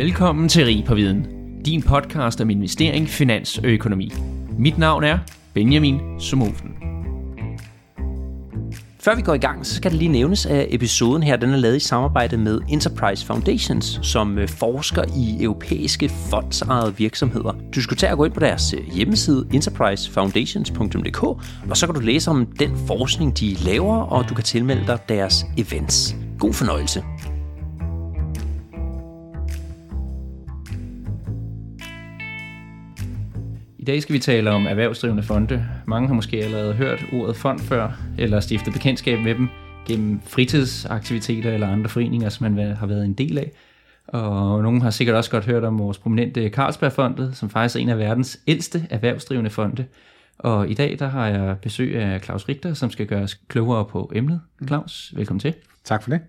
Velkommen til Rig på Viden, din podcast om investering, finans og økonomi. Mit navn er Benjamin Somofen. Før vi går i gang, så skal det lige nævnes, at episoden her den er lavet i samarbejde med Enterprise Foundations, som øh, forsker i europæiske fondsejede virksomheder. Du skal tage og gå ind på deres øh, hjemmeside enterprisefoundations.dk, og så kan du læse om den forskning, de laver, og du kan tilmelde dig deres events. God fornøjelse. Dag skal vi tale om erhvervsdrivende fonde. Mange har måske allerede hørt ordet fond før, eller stiftet bekendtskab med dem gennem fritidsaktiviteter eller andre foreninger, som man har været en del af. Og nogen har sikkert også godt hørt om vores prominente Carlsbergfondet, som faktisk er en af verdens ældste erhvervsdrivende fonde. Og i dag der har jeg besøg af Claus Richter, som skal gøre os klogere på emnet. Claus, velkommen til. Tak for det.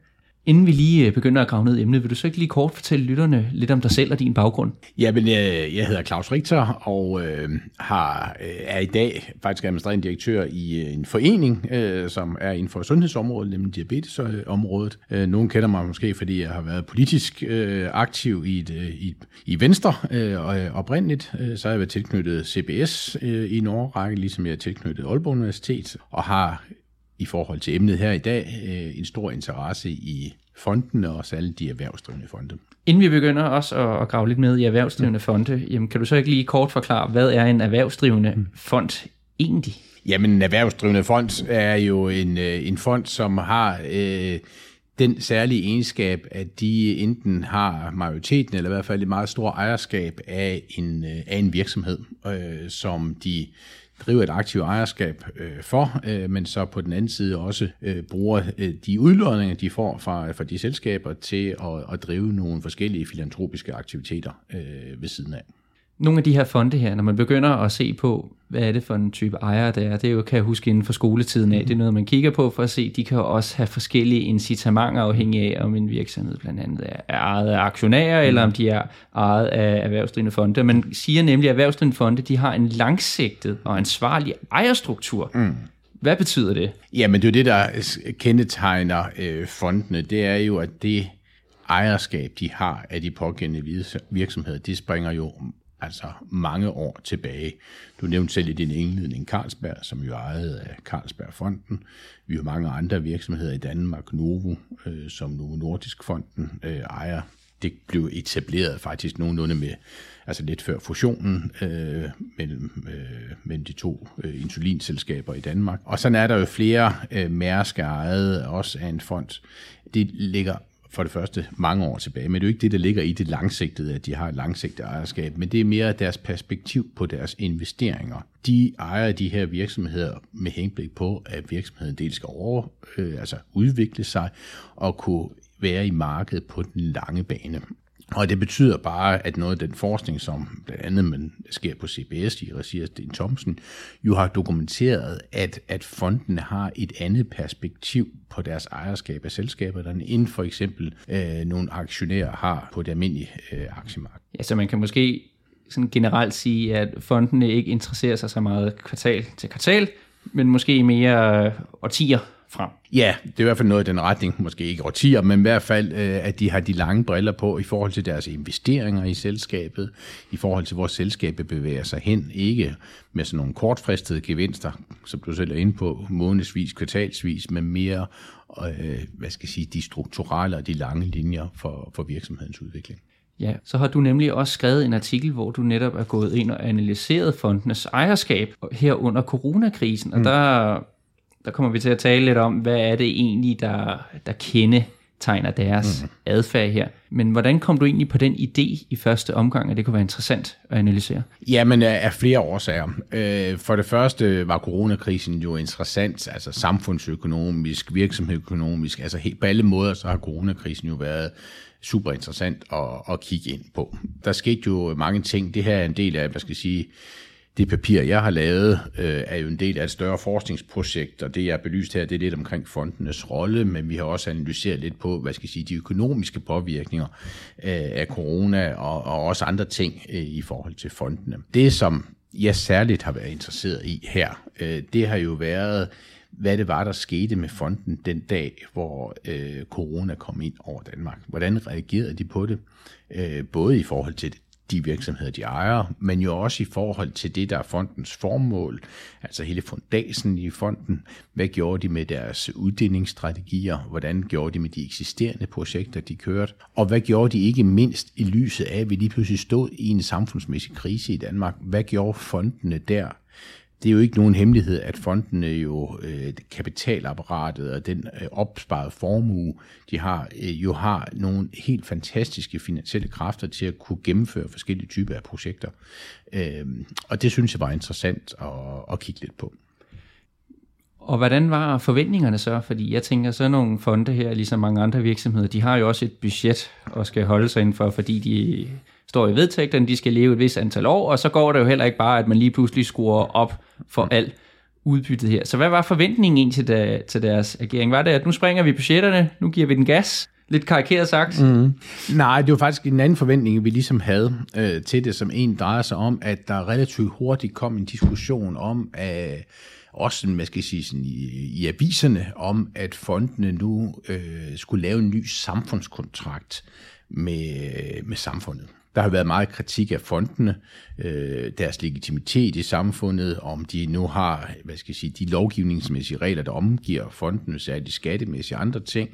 Inden vi lige øh, begynder at grave ned i emnet, vil du så ikke lige kort fortælle lytterne lidt om dig selv og din baggrund? Ja, men jeg, jeg hedder Claus Richter og øh, har, øh, er i dag faktisk administrerende direktør i en forening, øh, som er inden for sundhedsområdet, nemlig diabetesområdet. Øh, nogen kender mig måske, fordi jeg har været politisk øh, aktiv i, et, i, i Venstre øh, og oprindeligt. Øh, så har jeg været tilknyttet CBS øh, i en årrække, ligesom jeg er tilknyttet Aalborg Universitet, og har i forhold til emnet her i dag øh, en stor interesse i fondene og også alle de erhvervsdrivende fonde. Inden vi begynder også at, grave lidt med i erhvervsdrivende mm. fonde, jamen, kan du så ikke lige kort forklare, hvad er en erhvervsdrivende mm. fond egentlig? Jamen, en erhvervsdrivende fond er jo en, øh, en fond, som har øh, den særlige egenskab, at de enten har majoriteten, eller i hvert fald et meget stort ejerskab af en, øh, af en virksomhed, øh, som de driver et aktivt ejerskab øh, for, øh, men så på den anden side også øh, bruger øh, de udlodninger, de får fra, fra de selskaber til at, at drive nogle forskellige filantropiske aktiviteter øh, ved siden af nogle af de her fonde her, når man begynder at se på, hvad er det for en type ejer det er, det er jo, kan jeg huske inden for skoletiden af, det er noget, man kigger på for at se, de kan også have forskellige incitamenter afhængig af, om en virksomhed blandt andet er ejet af aktionærer, mm. eller om de er ejet af erhvervsdrivende fonde. Man siger nemlig, at erhvervsdrivende fonde, de har en langsigtet og ansvarlig ejerstruktur. Mm. Hvad betyder det? Jamen, det er jo det, der kendetegner øh, fondene. Det er jo, at det ejerskab, de har af de pågældende virksomheder, det springer jo altså mange år tilbage. Du nævnte selv i din indledning Carlsberg, som jo ejede af Carlsbergfonden. Vi har mange andre virksomheder i Danmark, Novo, øh, som Novo Nordisk Fonden øh, ejer. Det blev etableret faktisk nogenlunde med, altså lidt før fusionen øh, mellem, øh, mellem de to øh, insulinselskaber i Danmark. Og sådan er der jo flere øh, mærsker ejet også af en fond. Det ligger for det første mange år tilbage, men det er jo ikke det, der ligger i det langsigtede, at de har et langsigtet ejerskab, men det er mere deres perspektiv på deres investeringer. De ejer de her virksomheder med henblik på, at virksomheden dels skal over, øh, altså udvikle sig og kunne være i markedet på den lange bane. Og det betyder bare, at noget af den forskning, som blandt andet man sker på CBS i regi af Sten Thomsen, jo har dokumenteret, at, at fondene har et andet perspektiv på deres ejerskab af selskaberne, end for eksempel øh, nogle aktionærer har på det almindelige øh, aktiemarked. Ja, så man kan måske sådan generelt sige, at fondene ikke interesserer sig så meget kvartal til kvartal, men måske mere øh, årtier frem. Ja, det er i hvert fald noget i den retning, måske ikke årtier, men i hvert fald, øh, at de har de lange briller på i forhold til deres investeringer i selskabet, i forhold til, hvor selskabet bevæger sig hen, ikke med sådan nogle kortfristede gevinster, som du selv er inde på, månedsvis, kvartalsvis, men mere, øh, hvad skal jeg sige, de strukturelle og de lange linjer for, for virksomhedens udvikling. Ja, så har du nemlig også skrevet en artikel, hvor du netop er gået ind og analyseret fondenes ejerskab her under coronakrisen, og mm. der der kommer vi til at tale lidt om, hvad er det egentlig, der, der kende tegner deres mm. adfærd her. Men hvordan kom du egentlig på den idé i første omgang, at det kunne være interessant at analysere? Jamen, af flere årsager. Øh, for det første var coronakrisen jo interessant, altså samfundsøkonomisk, virksomhedsøkonomisk, altså på alle måder, så har coronakrisen jo været super interessant at, at kigge ind på. Der skete jo mange ting. Det her er en del af, hvad skal jeg sige, det papir, jeg har lavet, øh, er jo en del af et større forskningsprojekt, og det, jeg har belyst her, det er lidt omkring fondenes rolle, men vi har også analyseret lidt på, hvad skal jeg sige, de økonomiske påvirkninger øh, af corona og, og også andre ting øh, i forhold til fondene. Det, som jeg særligt har været interesseret i her, øh, det har jo været, hvad det var, der skete med fonden den dag, hvor øh, corona kom ind over Danmark. Hvordan reagerede de på det? Øh, både i forhold til de virksomheder, de ejer, men jo også i forhold til det, der er fondens formål, altså hele fundasen i fonden. Hvad gjorde de med deres uddelingsstrategier? Hvordan gjorde de med de eksisterende projekter, de kørte? Og hvad gjorde de ikke mindst i lyset af, at vi lige pludselig stod i en samfundsmæssig krise i Danmark? Hvad gjorde fondene der? Det er jo ikke nogen hemmelighed, at fondene jo, øh, kapitalapparatet og den øh, opsparede formue, de har, øh, jo har nogle helt fantastiske finansielle kræfter til at kunne gennemføre forskellige typer af projekter. Øh, og det synes jeg var interessant at, at kigge lidt på. Og hvordan var forventningerne så? Fordi jeg tænker, så nogle fonde her, ligesom mange andre virksomheder, de har jo også et budget og skal holde sig indenfor, fordi de står i vedtægterne, de skal leve et vis antal år, og så går det jo heller ikke bare, at man lige pludselig skruer op for alt udbyttet her. Så hvad var forventningen egentlig til, der, til deres agering? Var det, at nu springer vi budgetterne, nu giver vi den gas? Lidt karikeret sagt. Mm. Nej, det var faktisk en anden forventning, vi ligesom havde øh, til det, som en drejer sig om, at der relativt hurtigt kom en diskussion om, øh, også man skal sige, sådan i, i aviserne, om at fondene nu øh, skulle lave en ny samfundskontrakt med, med samfundet. Der har været meget kritik af fondene, øh, deres legitimitet i samfundet, om de nu har, hvad skal jeg sige, de lovgivningsmæssige regler, der omgiver fondene, særligt skattemæssige andre ting,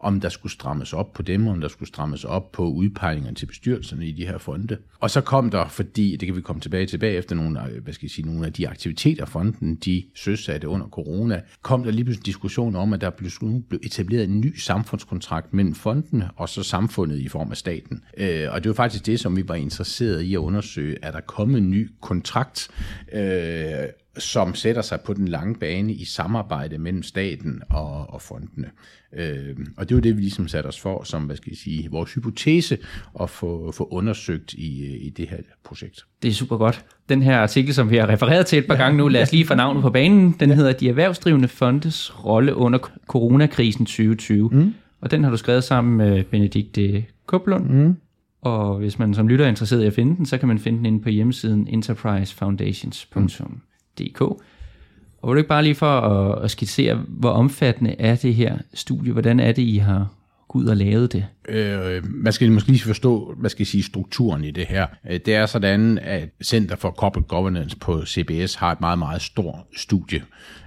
om der skulle strammes op på dem, om der skulle strammes op på udpegningerne til bestyrelserne i de her fonde. Og så kom der, fordi, det kan vi komme tilbage til efter nogle, hvad skal jeg sige, nogle af de aktiviteter, fonden de søsatte under corona, kom der lige pludselig en diskussion om, at der blev, blev etableret en ny samfundskontrakt mellem fondene og så samfundet i form af staten. Øh, og det var faktisk det, som vi var interesseret i at undersøge. Er der kommet en ny kontrakt, øh, som sætter sig på den lange bane i samarbejde mellem staten og, og fondene. Øh, og det var det, vi ligesom satte os for, som hvad skal jeg sige, vores hypotese at få, få undersøgt i, i det her projekt. Det er super godt. Den her artikel, som vi har refereret til et par ja. gange nu, lad os lige få navnet på banen. Den ja. hedder De erhvervsdrivende fondes rolle under coronakrisen 2020. Mm. Og den har du skrevet sammen med Benedikte Kublund. Mm. Og hvis man som lytter er interesseret i at finde den, så kan man finde den inde på hjemmesiden enterprisefoundations.dk. Og vil du ikke bare lige for at, at skitsere, hvor omfattende er det her studie? Hvordan er det, I har gået ud og lavet det? Øh, man skal måske lige forstå, hvad skal jeg sige, strukturen i det her. Øh, det er sådan, at Center for Corporate Governance på CBS har et meget, meget stort studie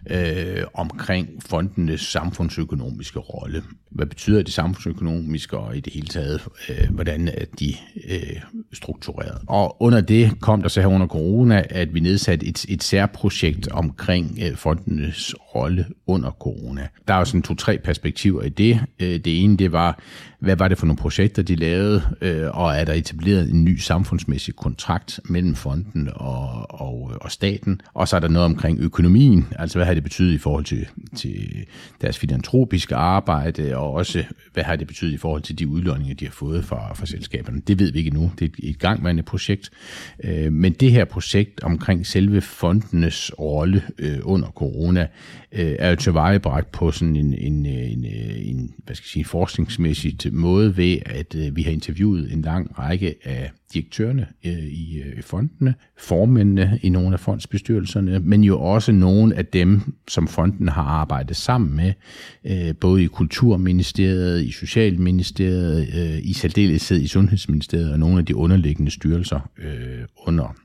øh, omkring fondenes samfundsøkonomiske rolle. Hvad betyder det samfundsøkonomiske, og i det hele taget, øh, hvordan er de øh, struktureret? Og under det kom der så her under corona, at vi nedsatte et, et særprojekt omkring øh, fondenes rolle under corona. Der er jo sådan to-tre perspektiver i det. Øh, det ene, det var, hvad var det for nogle projekter, de lavede, øh, og er der etableret en ny samfundsmæssig kontrakt mellem fonden og, og, og staten. Og så er der noget omkring økonomien, altså hvad har det betydet i forhold til, til deres filantropiske arbejde, og også hvad har det betydet i forhold til de udlåninger, de har fået fra, fra selskaberne. Det ved vi ikke nu, det er et gangværende projekt. Øh, men det her projekt omkring selve fondenes rolle øh, under corona, øh, er jo tilvejebragt på sådan en, en, en, en hvad skal jeg sige, forskningsmæssigt måde ved, at øh, vi har interviewet en lang række af direktørerne øh, øh, i fondene, formændene i nogle af fondsbestyrelserne, men jo også nogle af dem, som fonden har arbejdet sammen med, både i Kulturministeriet, i Socialministeriet, i særdeleshed i Sundhedsministeriet og nogle af de underliggende styrelser under,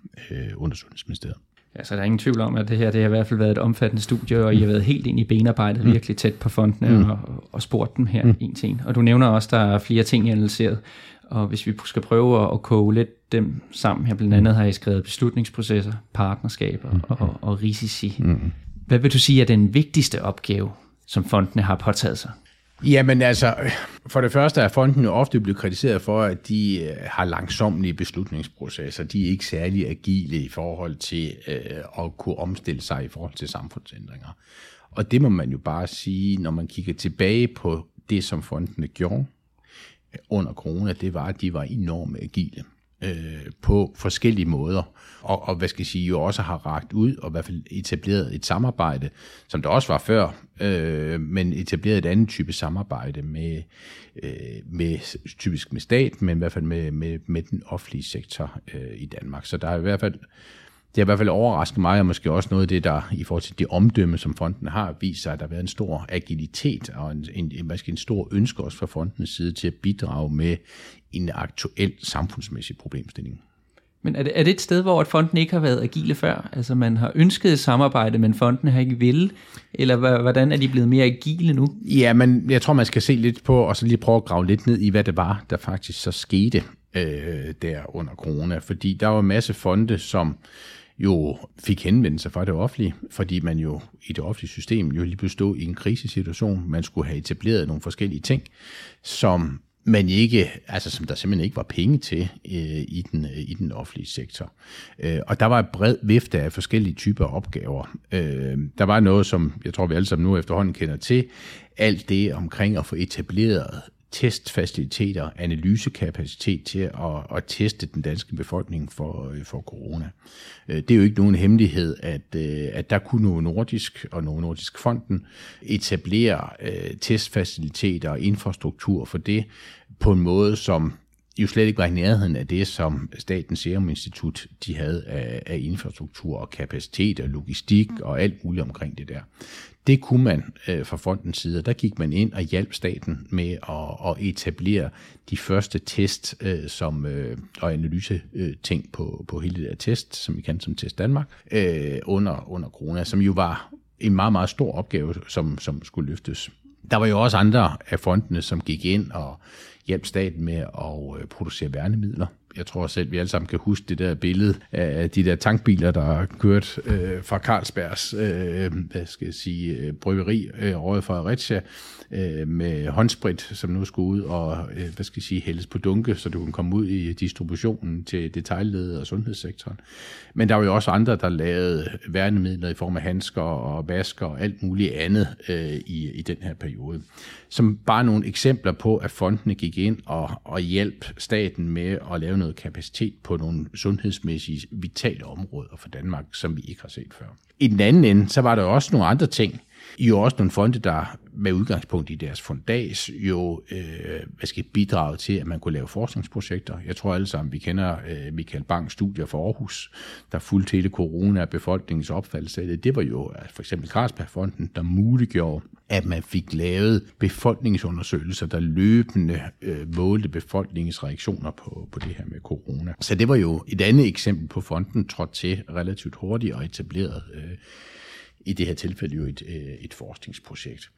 under Sundhedsministeriet. Ja, så der er ingen tvivl om, at det her det har i hvert fald været et omfattende studie, og I har været helt ind i benarbejdet, mm. virkelig tæt på fondene mm. og, og spurgt dem her mm. en til en. Og du nævner også, at der er flere ting, I analyseret. Og hvis vi skal prøve at, at koge lidt dem sammen her, blandt andet har I skrevet beslutningsprocesser, partnerskaber mm. og, og risici. Mm. Hvad vil du sige er den vigtigste opgave, som fondene har påtaget sig? Jamen altså, for det første er fonden jo ofte blevet kritiseret for, at de øh, har langsomlige beslutningsprocesser. De er ikke særlig agile i forhold til øh, at kunne omstille sig i forhold til samfundsændringer. Og det må man jo bare sige, når man kigger tilbage på det, som fondene gjorde øh, under corona, det var, at de var enormt agile øh, på forskellige måder, og, og hvad skal jeg sige, jo også har ragt ud og i hvert fald etableret et samarbejde, som der også var før, øh, men etableret et andet type samarbejde med, øh, med typisk med stat, men i hvert fald med, med, med den offentlige sektor øh, i Danmark. Så der er i hvert fald det har i hvert fald overrasket mig, og måske også noget af det, der i forhold til det omdømme, som fonden har, vist sig, at der har været en stor agilitet og en, en, en, en stor ønske også fra fondens side til at bidrage med en aktuel samfundsmæssig problemstilling. Men er det, er det et sted, hvor at fonden ikke har været agile før? Altså man har ønsket samarbejde, men fonden har ikke ville? Eller hvordan er de blevet mere agile nu? Ja, men jeg tror, man skal se lidt på, og så lige prøve at grave lidt ned i, hvad det var, der faktisk så skete øh, der under corona. Fordi der var en masse fonde, som jo fik henvendelse fra det offentlige, fordi man jo i det offentlige system jo lige bestod i en krisesituation. Man skulle have etableret nogle forskellige ting, som man ikke, altså som der simpelthen ikke var penge til øh, i, den, øh, i den offentlige sektor. Øh, og der var et bred vifte af forskellige typer opgaver. Øh, der var noget, som jeg tror, vi alle sammen nu efterhånden kender til, alt det omkring at få etableret testfaciliteter, analysekapacitet til at, at teste den danske befolkning for, øh, for corona. Øh, det er jo ikke nogen hemmelighed, at, øh, at der kunne Novo Nordisk og Novo Nordisk Fonden etablere testfaciliteter og infrastruktur for det på en måde, som jo slet ikke var i nærheden af det, som Statens Serum Institut de havde af, af infrastruktur og kapacitet og logistik og alt muligt omkring det der. Det kunne man øh, fra fondens side, der gik man ind og hjalp staten med at, at etablere de første test øh, som, øh, og analyse øh, ting på, på hele det der test, som vi kan som Test Danmark, øh, under, under corona, som jo var en meget, meget stor opgave, som, som skulle løftes. Der var jo også andre af fondene, som gik ind og hjalp staten med at øh, producere værnemidler jeg tror selv, vi alle sammen kan huske det der billede af de der tankbiler, der kørte kørt øh, fra Carlsbergs øh, hvad skal jeg sige, øh, bryggeri øh, fra Fredericia øh, med håndsprit, som nu skulle ud og øh, hvad skal jeg sige, hældes på dunke, så du kunne komme ud i distributionen til detaljledet og sundhedssektoren. Men der var jo også andre, der lavede værnemidler i form af handsker og vasker og alt muligt andet øh, i, i den her periode. Som bare nogle eksempler på, at fondene gik ind og, og hjalp staten med at lave noget kapacitet på nogle sundhedsmæssige vitale områder for Danmark, som vi ikke har set før. I den anden ende, så var der også nogle andre ting. I jo også nogle fonde, der med udgangspunkt i deres fundas jo øh, hvad skal bidrage til, at man kunne lave forskningsprojekter. Jeg tror alle sammen, vi kender øh, Michael Bangs studier for Aarhus, der fulgte hele corona befolkningens opfattelse af det. Det var jo øh, for eksempel Carlsbergfonden, der muliggjorde, at man fik lavet befolkningsundersøgelser, der løbende øh, målte befolkningens reaktioner på, på det her med corona. Så det var jo et andet eksempel på fonden trådt til relativt hurtigt og etableret øh, i det her tilfælde jo et, øh, et forskningsprojekt.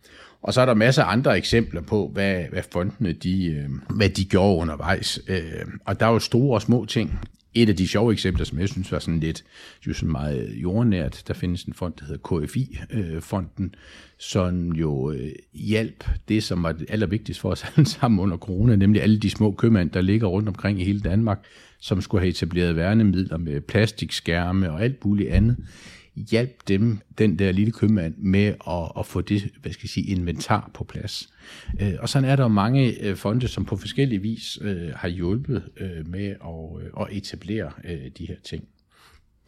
Og så er der masser af andre eksempler på, hvad, hvad fondene de, øh, hvad de gjorde undervejs. Øh, og der er jo store og små ting. Et af de sjove eksempler, som jeg synes var sådan lidt jo sådan meget jordnært, der findes en fond, der hedder KFI-fonden, som jo hjalp det, som var det allervigtigste for os alle sammen under corona, nemlig alle de små købmænd, der ligger rundt omkring i hele Danmark, som skulle have etableret værnemidler med plastikskærme og alt muligt andet hjælp dem, den der lille købmand, med at, at få det, hvad skal jeg sige, inventar på plads. Øh, og sådan er der mange øh, fonde, som på forskellige vis øh, har hjulpet øh, med at, øh, at etablere øh, de her ting.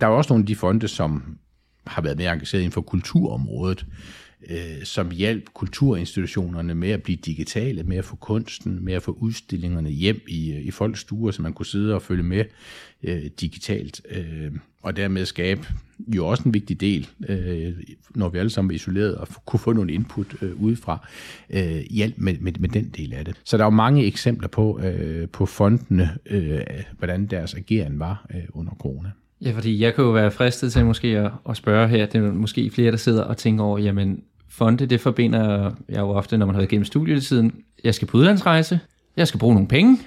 Der er også nogle af de fonde, som har været mere engageret inden for kulturområdet, øh, som hjalp kulturinstitutionerne med at blive digitale, med at få kunsten, med at få udstillingerne hjem i, øh, i folks stuer, så man kunne sidde og følge med øh, digitalt, øh, og dermed skabe jo også en vigtig del, øh, når vi alle sammen er isoleret og kunne få nogle input øh, udefra, øh, hjælp med, med, med den del af det. Så der er jo mange eksempler på, øh, på fondene, øh, hvordan deres ageren var øh, under corona. Ja, fordi jeg kan jo være fristet til måske at, at spørge her, det er måske flere, der sidder og tænker over, jamen fonde, det forbinder jeg jo ofte, når man har været gennem studietiden. Jeg skal på udlandsrejse, jeg skal bruge nogle penge,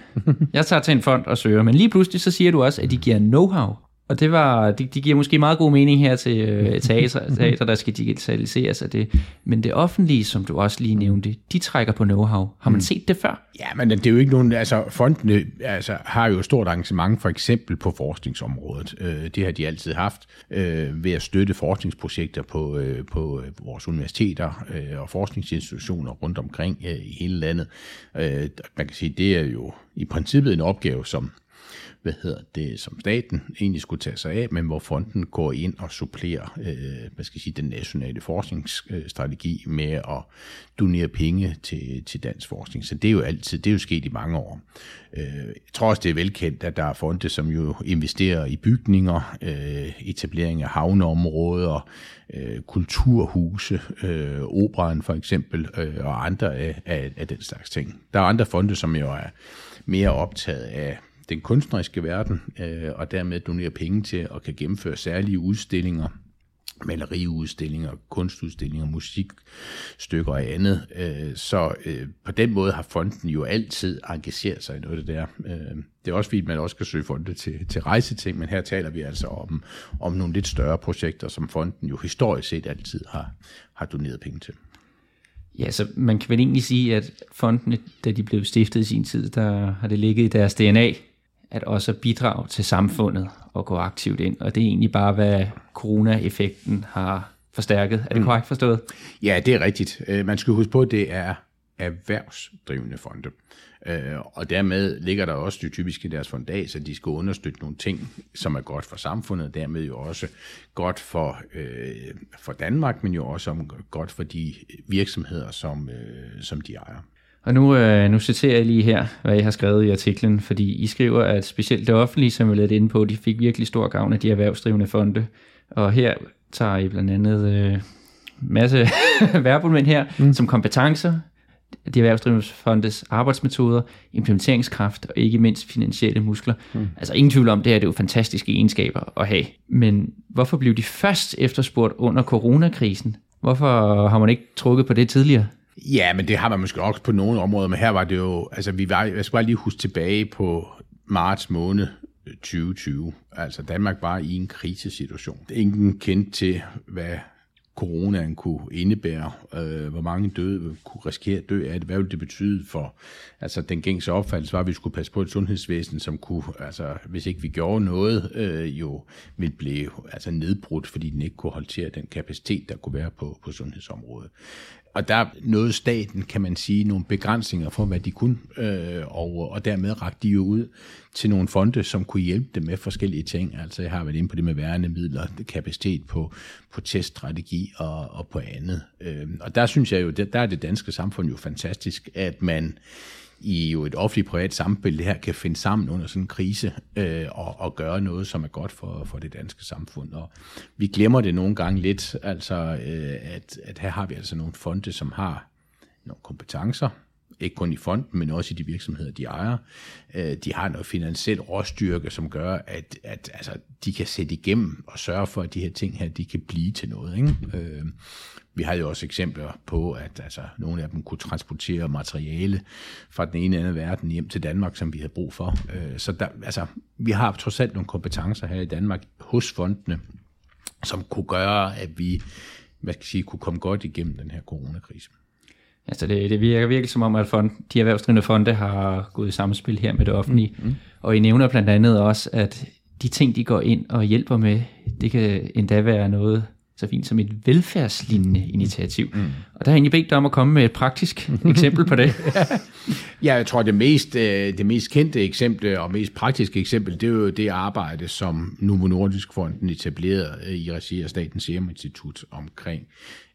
jeg tager til en fond og søger, men lige pludselig så siger du også, at de giver know-how. Og det var, de, de giver måske meget god mening her til øh, teater, teater, der skal digitaliseres af det. Men det offentlige, som du også lige nævnte, de trækker på know-how. Har man mm. set det før? Ja, men det er jo ikke nogen, altså fondene altså, har jo et stort arrangement for eksempel på forskningsområdet. Øh, det har de altid haft øh, ved at støtte forskningsprojekter på, øh, på øh, vores universiteter øh, og forskningsinstitutioner rundt omkring øh, i hele landet. Øh, man kan sige, det er jo i princippet en opgave, som hvad hedder det, som staten egentlig skulle tage sig af, men hvor fonden går ind og supplerer, øh, hvad skal jeg sige, den nationale forskningsstrategi med at donere penge til, til dansk forskning. Så det er jo altid, det er jo sket i mange år. Øh, jeg tror også, det er velkendt, at der er fonde, som jo investerer i bygninger, øh, etablering af havneområder, øh, kulturhuse, øh, operan for eksempel, øh, og andre af, af, af den slags ting. Der er andre fonde, som jo er mere optaget af den kunstneriske verden, øh, og dermed donerer penge til og kan gennemføre særlige udstillinger, maleriudstillinger, kunstudstillinger, musikstykker og andet. Øh, så øh, på den måde har fonden jo altid engageret sig i noget af det der. Øh, det er også fint, at man også kan søge fonde til, til rejseting, men her taler vi altså om, om nogle lidt større projekter, som fonden jo historisk set altid har, har doneret penge til. Ja, så man kan vel egentlig sige, at fondene, da de blev stiftet i sin tid, der har det ligget i deres DNA, at også bidrage til samfundet og gå aktivt ind. Og det er egentlig bare, hvad corona-effekten har forstærket. Er det mm. korrekt forstået? Ja, det er rigtigt. Øh, man skal huske på, at det er erhvervsdrivende fonde. Øh, og dermed ligger der også det typisk i deres fondas, at de skal understøtte nogle ting, som er godt for samfundet, dermed jo også godt for, øh, for Danmark, men jo også godt for de virksomheder, som, øh, som de ejer. Og nu, øh, nu citerer jeg lige her, hvad jeg har skrevet i artiklen, fordi I skriver, at specielt det offentlige, som vi lidt inde på, de fik virkelig stor gavn af de erhvervsdrivende fonde. Og her tager I blandt andet øh, masse verbulmænd her, mm. som kompetencer, de erhvervsdrivende fondes arbejdsmetoder, implementeringskraft og ikke mindst finansielle muskler. Mm. Altså ingen tvivl om, det her det er jo fantastiske egenskaber at have. Men hvorfor blev de først efterspurgt under coronakrisen? Hvorfor har man ikke trukket på det tidligere? Ja, men det har man måske også på nogle områder, men her var det jo, altså vi var, jeg skal bare lige huske tilbage på marts måned 2020. Altså Danmark var i en krisesituation. Ingen kendte til, hvad coronaen kunne indebære, øh, hvor mange døde kunne risikere at dø af det, hvad ville det betyde for altså den gængse opfattelse var, at vi skulle passe på et sundhedsvæsen, som kunne, altså hvis ikke vi gjorde noget, øh, jo ville blive altså nedbrudt, fordi den ikke kunne håndtere den kapacitet, der kunne være på, på sundhedsområdet. Og der nåede staten, kan man sige, nogle begrænsninger for, hvad de kunne, øh, og, og dermed rakte de jo ud til nogle fonde, som kunne hjælpe dem med forskellige ting. Altså jeg har været inde på det med værende midler, kapacitet på, på teststrategi og, og på andet. Øh, og der synes jeg jo, der er det danske samfund jo fantastisk, at man i jo et offentligt-privat samspil det her kan finde sammen under sådan en krise øh, og, og gøre noget, som er godt for, for det danske samfund. Og vi glemmer det nogle gange lidt, altså øh, at, at her har vi altså nogle fonde, som har nogle kompetencer, ikke kun i fonden, men også i de virksomheder, de ejer. Øh, de har noget finansiel råstyrke, som gør, at, at altså, de kan sætte igennem og sørge for, at de her ting her, de kan blive til noget. Ikke? Øh, vi har jo også eksempler på, at altså, nogle af dem kunne transportere materiale fra den ene eller anden verden hjem til Danmark, som vi havde brug for. Øh, så der, altså, vi har trods alt nogle kompetencer her i Danmark hos fondene, som kunne gøre, at vi hvad skal jeg sige, kunne komme godt igennem den her coronakrise. Altså det, det virker virkelig som om, at fond, de erhvervsdrivende fonde har gået i samspil her med det offentlige. Mm. Og I nævner blandt andet også, at de ting, de går ind og hjælper med, det kan endda være noget så fint som et velfærdslignende initiativ. Mm. Og der har jeg egentlig bedt dig om at komme med et praktisk eksempel på det. ja, jeg tror, det mest, øh, det mest kendte eksempel og mest praktiske eksempel, det er jo det arbejde, som Novo Nordisk Fonden etablerede øh, i regi af Statens Serum Institut omkring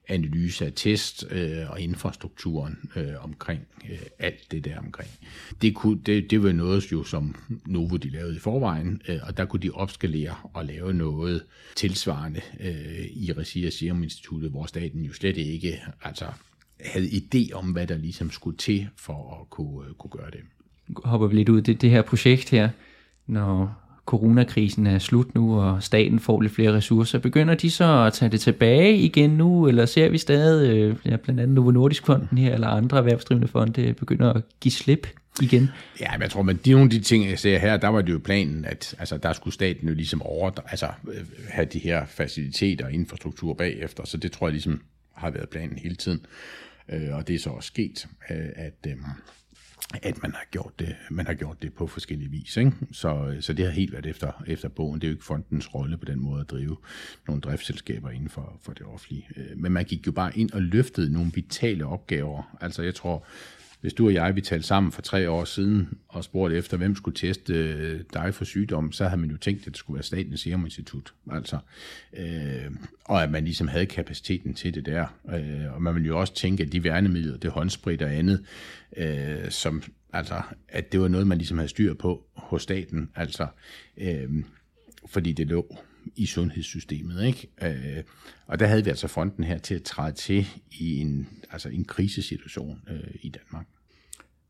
analyse af test øh, og infrastrukturen øh, omkring øh, alt det der omkring. Det, kunne, det, det var noget, jo, som Novo de lavede i forvejen, øh, og der kunne de opskalere og lave noget tilsvarende øh, i regi af Serum Instituttet, hvor staten jo slet ikke altså, havde idé om, hvad der ligesom skulle til for at kunne, øh, kunne gøre det. Hopper vi lidt ud. Det, det her projekt her, når coronakrisen er slut nu, og staten får lidt flere ressourcer, begynder de så at tage det tilbage igen nu, eller ser vi stadig, øh, ja, blandt andet Novo Nordisk Fonden her, eller andre erhvervsdrivende fonde, begynder at give slip igen? Ja, men jeg tror, men de, nogle af de ting, jeg ser her, der var det jo planen, at altså, der skulle staten jo ligesom over, altså, øh, have de her faciliteter og infrastruktur bagefter, så det tror jeg ligesom har været planen hele tiden. Øh, og det er så også sket, øh, at, øh, at man har gjort det, man har gjort det på forskellige vis. Ikke? Så, så det har helt været efter, efter bogen. Det er jo ikke fondens rolle på den måde at drive nogle driftsselskaber inden for, for det offentlige. Øh, men man gik jo bare ind og løftede nogle vitale opgaver. Altså jeg tror, hvis du og jeg, vi talte sammen for tre år siden, og spurgte efter, hvem skulle teste øh, dig for sygdom, så havde man jo tænkt, at det skulle være Statens Serum Institut. Altså, øh, og at man ligesom havde kapaciteten til det der. Øh, og man ville jo også tænke, at de værnemidler, det håndsprit og andet, øh, som, altså, at det var noget, man ligesom havde styr på hos staten. Altså, øh, fordi det lå i sundhedssystemet. Ikke? Øh, og der havde vi altså fonden her til at træde til i en, altså en krisesituation øh, i Danmark.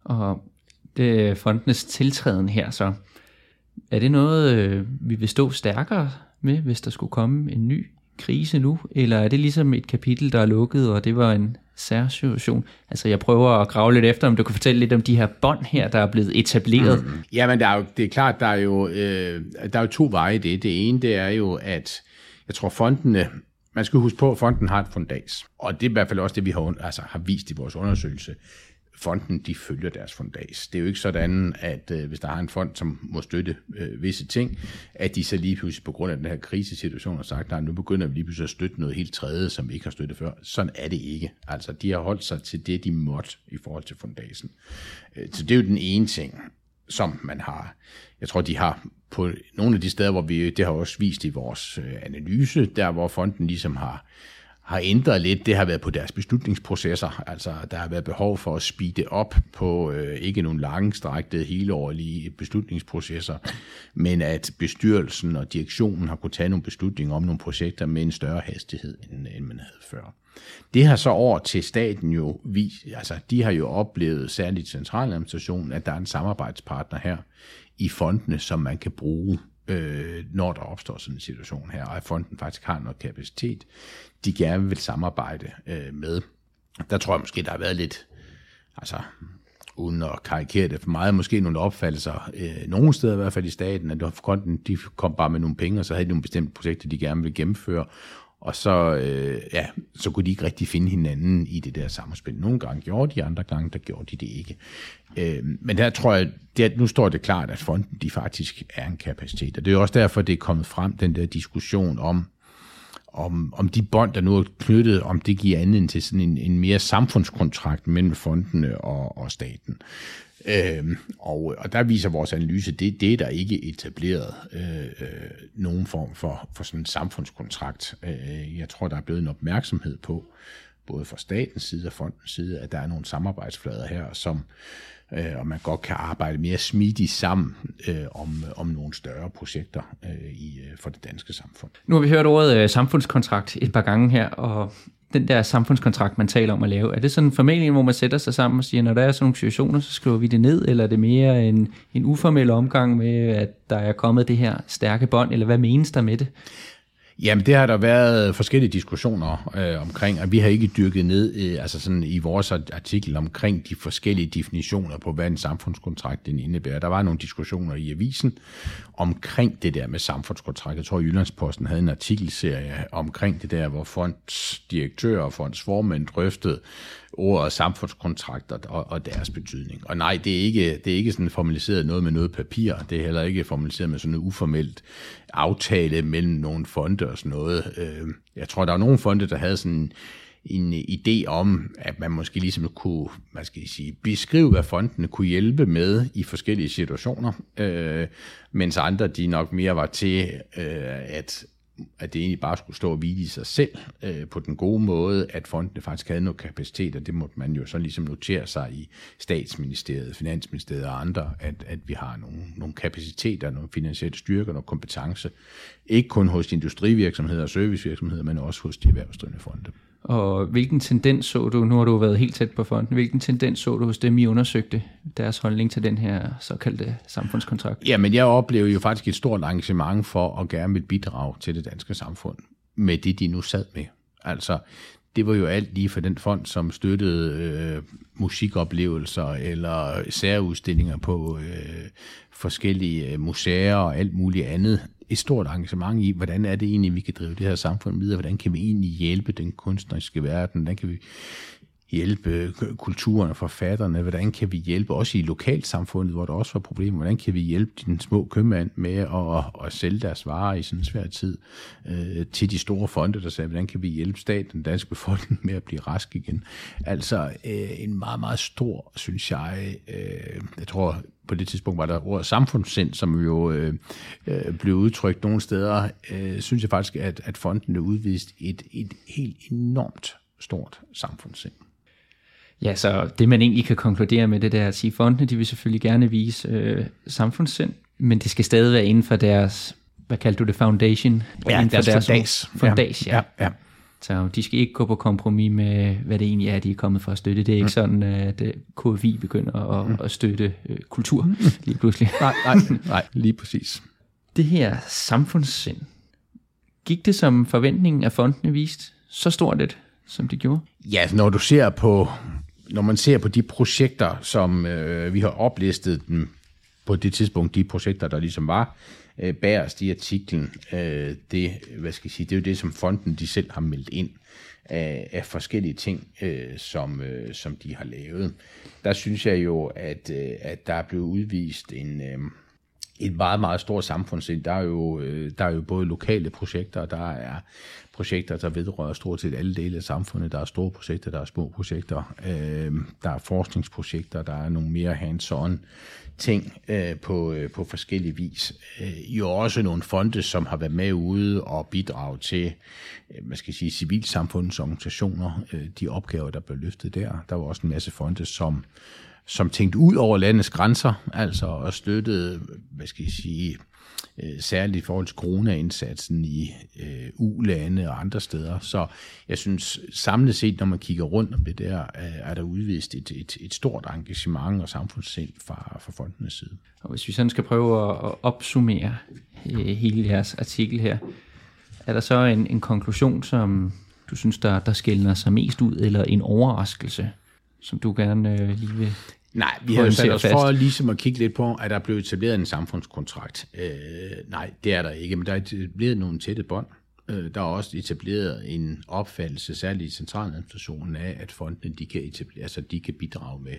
Og det er fondenes tiltræden her, så er det noget, øh, vi vil stå stærkere med, hvis der skulle komme en ny krise nu? Eller er det ligesom et kapitel, der er lukket, og det var en særsituation? Altså jeg prøver at grave lidt efter, om du kan fortælle lidt om de her bånd her, der er blevet etableret. Mm. Jamen der er jo, det er klart, der er jo, øh, der er jo to veje i det. Det ene, det er jo, at jeg tror fondene, man skal huske på, at fonden har et fundas. Og det er i hvert fald også det, vi har, altså, har vist i vores undersøgelse fonden de følger deres fundas. Det er jo ikke sådan, at øh, hvis der er en fond, som må støtte øh, visse ting, at de så lige pludselig på grund af den her krisesituation har sagt, nej, nu begynder vi lige pludselig at støtte noget helt tredje, som vi ikke har støttet før. Sådan er det ikke. Altså, de har holdt sig til det, de måtte i forhold til fundasen. Øh, så det er jo den ene ting, som man har. Jeg tror, de har på nogle af de steder, hvor vi, det har også vist i vores øh, analyse, der hvor fonden ligesom har har ændret lidt, det har været på deres beslutningsprocesser. Altså, der har været behov for at speede op på øh, ikke nogle langstrækte, helårlige beslutningsprocesser, men at bestyrelsen og direktionen har kunne tage nogle beslutninger om nogle projekter med en større hastighed, end, end man havde før. Det har så over til staten jo vist, altså de har jo oplevet, særligt centraladministrationen, at der er en samarbejdspartner her i fondene, som man kan bruge øh, når der opstår sådan en situation her, og at fonden faktisk har noget kapacitet, de gerne vil samarbejde øh, med. Der tror jeg måske, der har været lidt, altså uden at karikere det for meget, måske nogle opfattelser, øh, nogle steder i hvert fald i staten, at fonden, de kom bare med nogle penge, og så havde de nogle bestemte projekter, de gerne ville gennemføre, og så, øh, ja, så kunne de ikke rigtig finde hinanden i det der samspil. Nogle gange gjorde de, andre gange der gjorde de det ikke. Øh, men der tror jeg, der, nu står det klart, at fonden de faktisk er en kapacitet. Og det er også derfor, det er kommet frem, den der diskussion om, om, om de bånd, der nu er knyttet, om det giver anledning til sådan en, en mere samfundskontrakt mellem fondene og, og staten. Øhm, og, og der viser vores analyse, det, det er der ikke etableret øh, øh, nogen form for, for sådan en samfundskontrakt. Øh, jeg tror, der er blevet en opmærksomhed på, både fra statens side og fondens side, at der er nogle samarbejdsflader her, som øh, og man godt kan arbejde mere smidigt sammen øh, om, om nogle større projekter øh, i, øh, for det danske samfund. Nu har vi hørt ordet øh, samfundskontrakt et par gange her, og den der samfundskontrakt, man taler om at lave, er det sådan en formentlig, hvor man sætter sig sammen og siger, når der er sådan nogle situationer, så skriver vi det ned, eller er det mere en, en uformel omgang med, at der er kommet det her stærke bånd, eller hvad menes der med det? Jamen, det har der været forskellige diskussioner øh, omkring, og vi har ikke dyrket ned øh, altså sådan i vores artikel omkring de forskellige definitioner på, hvad en samfundskontrakt den indebærer. Der var nogle diskussioner i avisen omkring det der med samfundskontrakt. Jeg tror, Jyllandsposten havde en artikelserie omkring det der, hvor fondsdirektører og fondsformænd drøftede ordet samfundskontrakter og, og deres betydning. Og nej, det er, ikke, det er ikke sådan formaliseret noget med noget papir. Det er heller ikke formaliseret med sådan en uformelt aftale mellem nogle fonde og sådan noget. Øh, jeg tror, der var nogle fonde, der havde sådan en idé om, at man måske ligesom kunne, hvad skal jeg sige, beskrive, hvad fondene kunne hjælpe med i forskellige situationer, øh, mens andre de nok mere var til øh, at at det egentlig bare skulle stå og hvile i sig selv øh, på den gode måde, at fondene faktisk havde noget kapacitet, og det måtte man jo så ligesom notere sig i statsministeriet, finansministeriet og andre, at, at vi har nogle, nogle kapaciteter, nogle finansielle styrker, nogle kompetence, ikke kun hos industrivirksomheder og servicevirksomheder, men også hos de erhvervsdrivende fonde. Og hvilken tendens så du, nu har du været helt tæt på fonden, hvilken tendens så du hos dem, I undersøgte deres holdning til den her såkaldte samfundskontrakt? Ja, men jeg oplever jo faktisk et stort engagement for at gerne mit bidrage til det danske samfund med det, de nu sad med. Altså, det var jo alt lige for den fond, som støttede øh, musikoplevelser eller særudstillinger på øh, forskellige øh, museer og alt muligt andet. Et stort engagement i, hvordan er det egentlig, vi kan drive det her samfund videre, hvordan kan vi egentlig hjælpe den kunstneriske verden, hvordan kan vi hjælpe kulturen og forfatterne, hvordan kan vi hjælpe også i lokalsamfundet, hvor der også var problemer, hvordan kan vi hjælpe de små købmænd med at, at sælge deres varer i sådan en svær tid, øh, til de store fonde, der sagde, hvordan kan vi hjælpe staten, den danske befolkning med at blive rask igen. Altså øh, en meget, meget stor, synes jeg, øh, jeg tror på det tidspunkt var der ordet samfundssind, som jo øh, øh, blev udtrykt nogle steder, øh, synes jeg faktisk, at, at fonden udviste et, et helt enormt stort samfundssind. Ja, så det man egentlig kan konkludere med det der at sige, fondene de vil selvfølgelig gerne vise øh, samfundssind, men det skal stadig være inden for deres, hvad kaldte du det, foundation? Ja, inden for deres fundas. Fundas, ja. ja. ja. Så de skal ikke gå på kompromis med, hvad det egentlig er, de er kommet for at støtte. Det er ikke mm. sådan, at KFI begynder at, mm. at støtte øh, kultur mm. lige pludselig. nej, nej, nej, lige præcis. Det her samfundssind, gik det som forventningen af fondene vist så stort et, som det gjorde? Ja, når du ser på, når man ser på de projekter, som øh, vi har oplistet dem på det tidspunkt, de projekter, der ligesom var, øh, bærest i artiklen, øh, det, hvad skal jeg sige, det er jo det, som fonden de selv har meldt ind af, af forskellige ting, øh, som, øh, som de har lavet. Der synes jeg jo, at, øh, at der er blevet udvist en... Øh, et meget, meget stort samfundssind. Der er jo, øh, der er jo både lokale projekter, der er projekter, der vedrører stort set alle dele af samfundet. Der er store projekter, der er små projekter. Øh, der er forskningsprojekter, der er nogle mere hands-on ting øh, på, øh, på forskellige vis. Øh, jo også nogle fonde, som har været med ude og bidrage til, øh, skal sige, civilsamfundsorganisationer, øh, de opgaver, der blev løftet der. Der var også en masse fonde, som som tænkte ud over landets grænser, altså og støttede, hvad skal jeg sige, øh, særligt i forhold til corona-indsatsen i øh, U-lande og andre steder. Så jeg synes samlet set, når man kigger rundt om det der, øh, er der udvist et, et, et stort engagement og samfundssind fra, fra fondenes side. Og hvis vi sådan skal prøve at opsummere øh, hele jeres artikel her, er der så en, en konklusion, som du synes, der, der skældner sig mest ud, eller en overraskelse, som du gerne øh, lige vil Nej, vi har jo sat os for ligesom at kigge lidt på, at der er blevet etableret en samfundskontrakt. Øh, nej, det er der ikke, men der er etableret nogle tætte bånd. Øh, der er også etableret en opfattelse, særligt i centraladministrationen, af, at fondene de kan, etablere, altså, de kan bidrage med,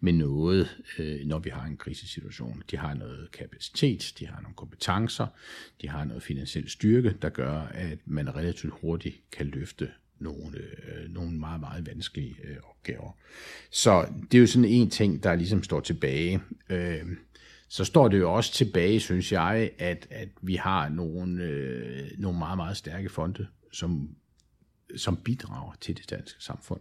med noget, øh, når vi har en krisesituation. De har noget kapacitet, de har nogle kompetencer, de har noget finansiel styrke, der gør, at man relativt hurtigt kan løfte nogle, øh, nogle meget, meget vanskelige øh, opgaver. Så det er jo sådan en ting, der ligesom står tilbage. Øh, så står det jo også tilbage, synes jeg, at, at vi har nogle, øh, nogle meget, meget stærke fonde, som, som bidrager til det danske samfund.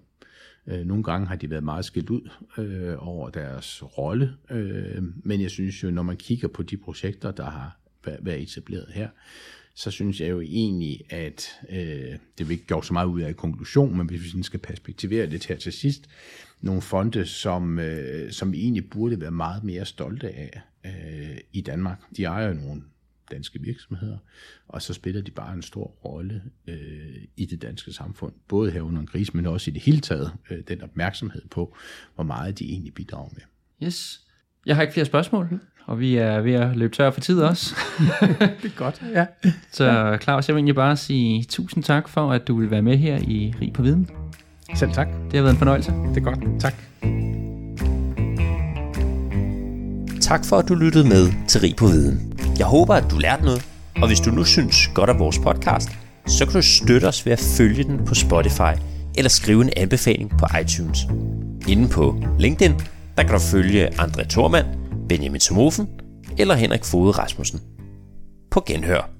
Øh, nogle gange har de været meget skilt ud øh, over deres rolle, øh, men jeg synes jo, når man kigger på de projekter, der har været etableret her, så synes jeg jo egentlig, at øh, det vil ikke gøre så meget ud af i konklusion, men hvis vi sådan skal perspektivere det her til sidst, nogle fonde, som, øh, som vi egentlig burde være meget mere stolte af øh, i Danmark. De ejer jo nogle danske virksomheder, og så spiller de bare en stor rolle øh, i det danske samfund, både her under en krise, men også i det hele taget, øh, den opmærksomhed på, hvor meget de egentlig bidrager med. Yes. Jeg har ikke flere spørgsmål, og vi er ved at løbe tør for tid også. det er godt, ja. Så Claus, jeg vil egentlig bare sige tusind tak for, at du vil være med her i Rig på Viden. Selv tak. Det har været en fornøjelse. Det er godt. Tak. Tak for, at du lyttede med til Rig på Viden. Jeg håber, at du lærte noget, og hvis du nu synes godt af vores podcast, så kan du støtte os ved at følge den på Spotify eller skrive en anbefaling på iTunes. Inden på LinkedIn, der kan du følge André Thormand, Benjamin Somofen eller Henrik Fode Rasmussen. På genhør.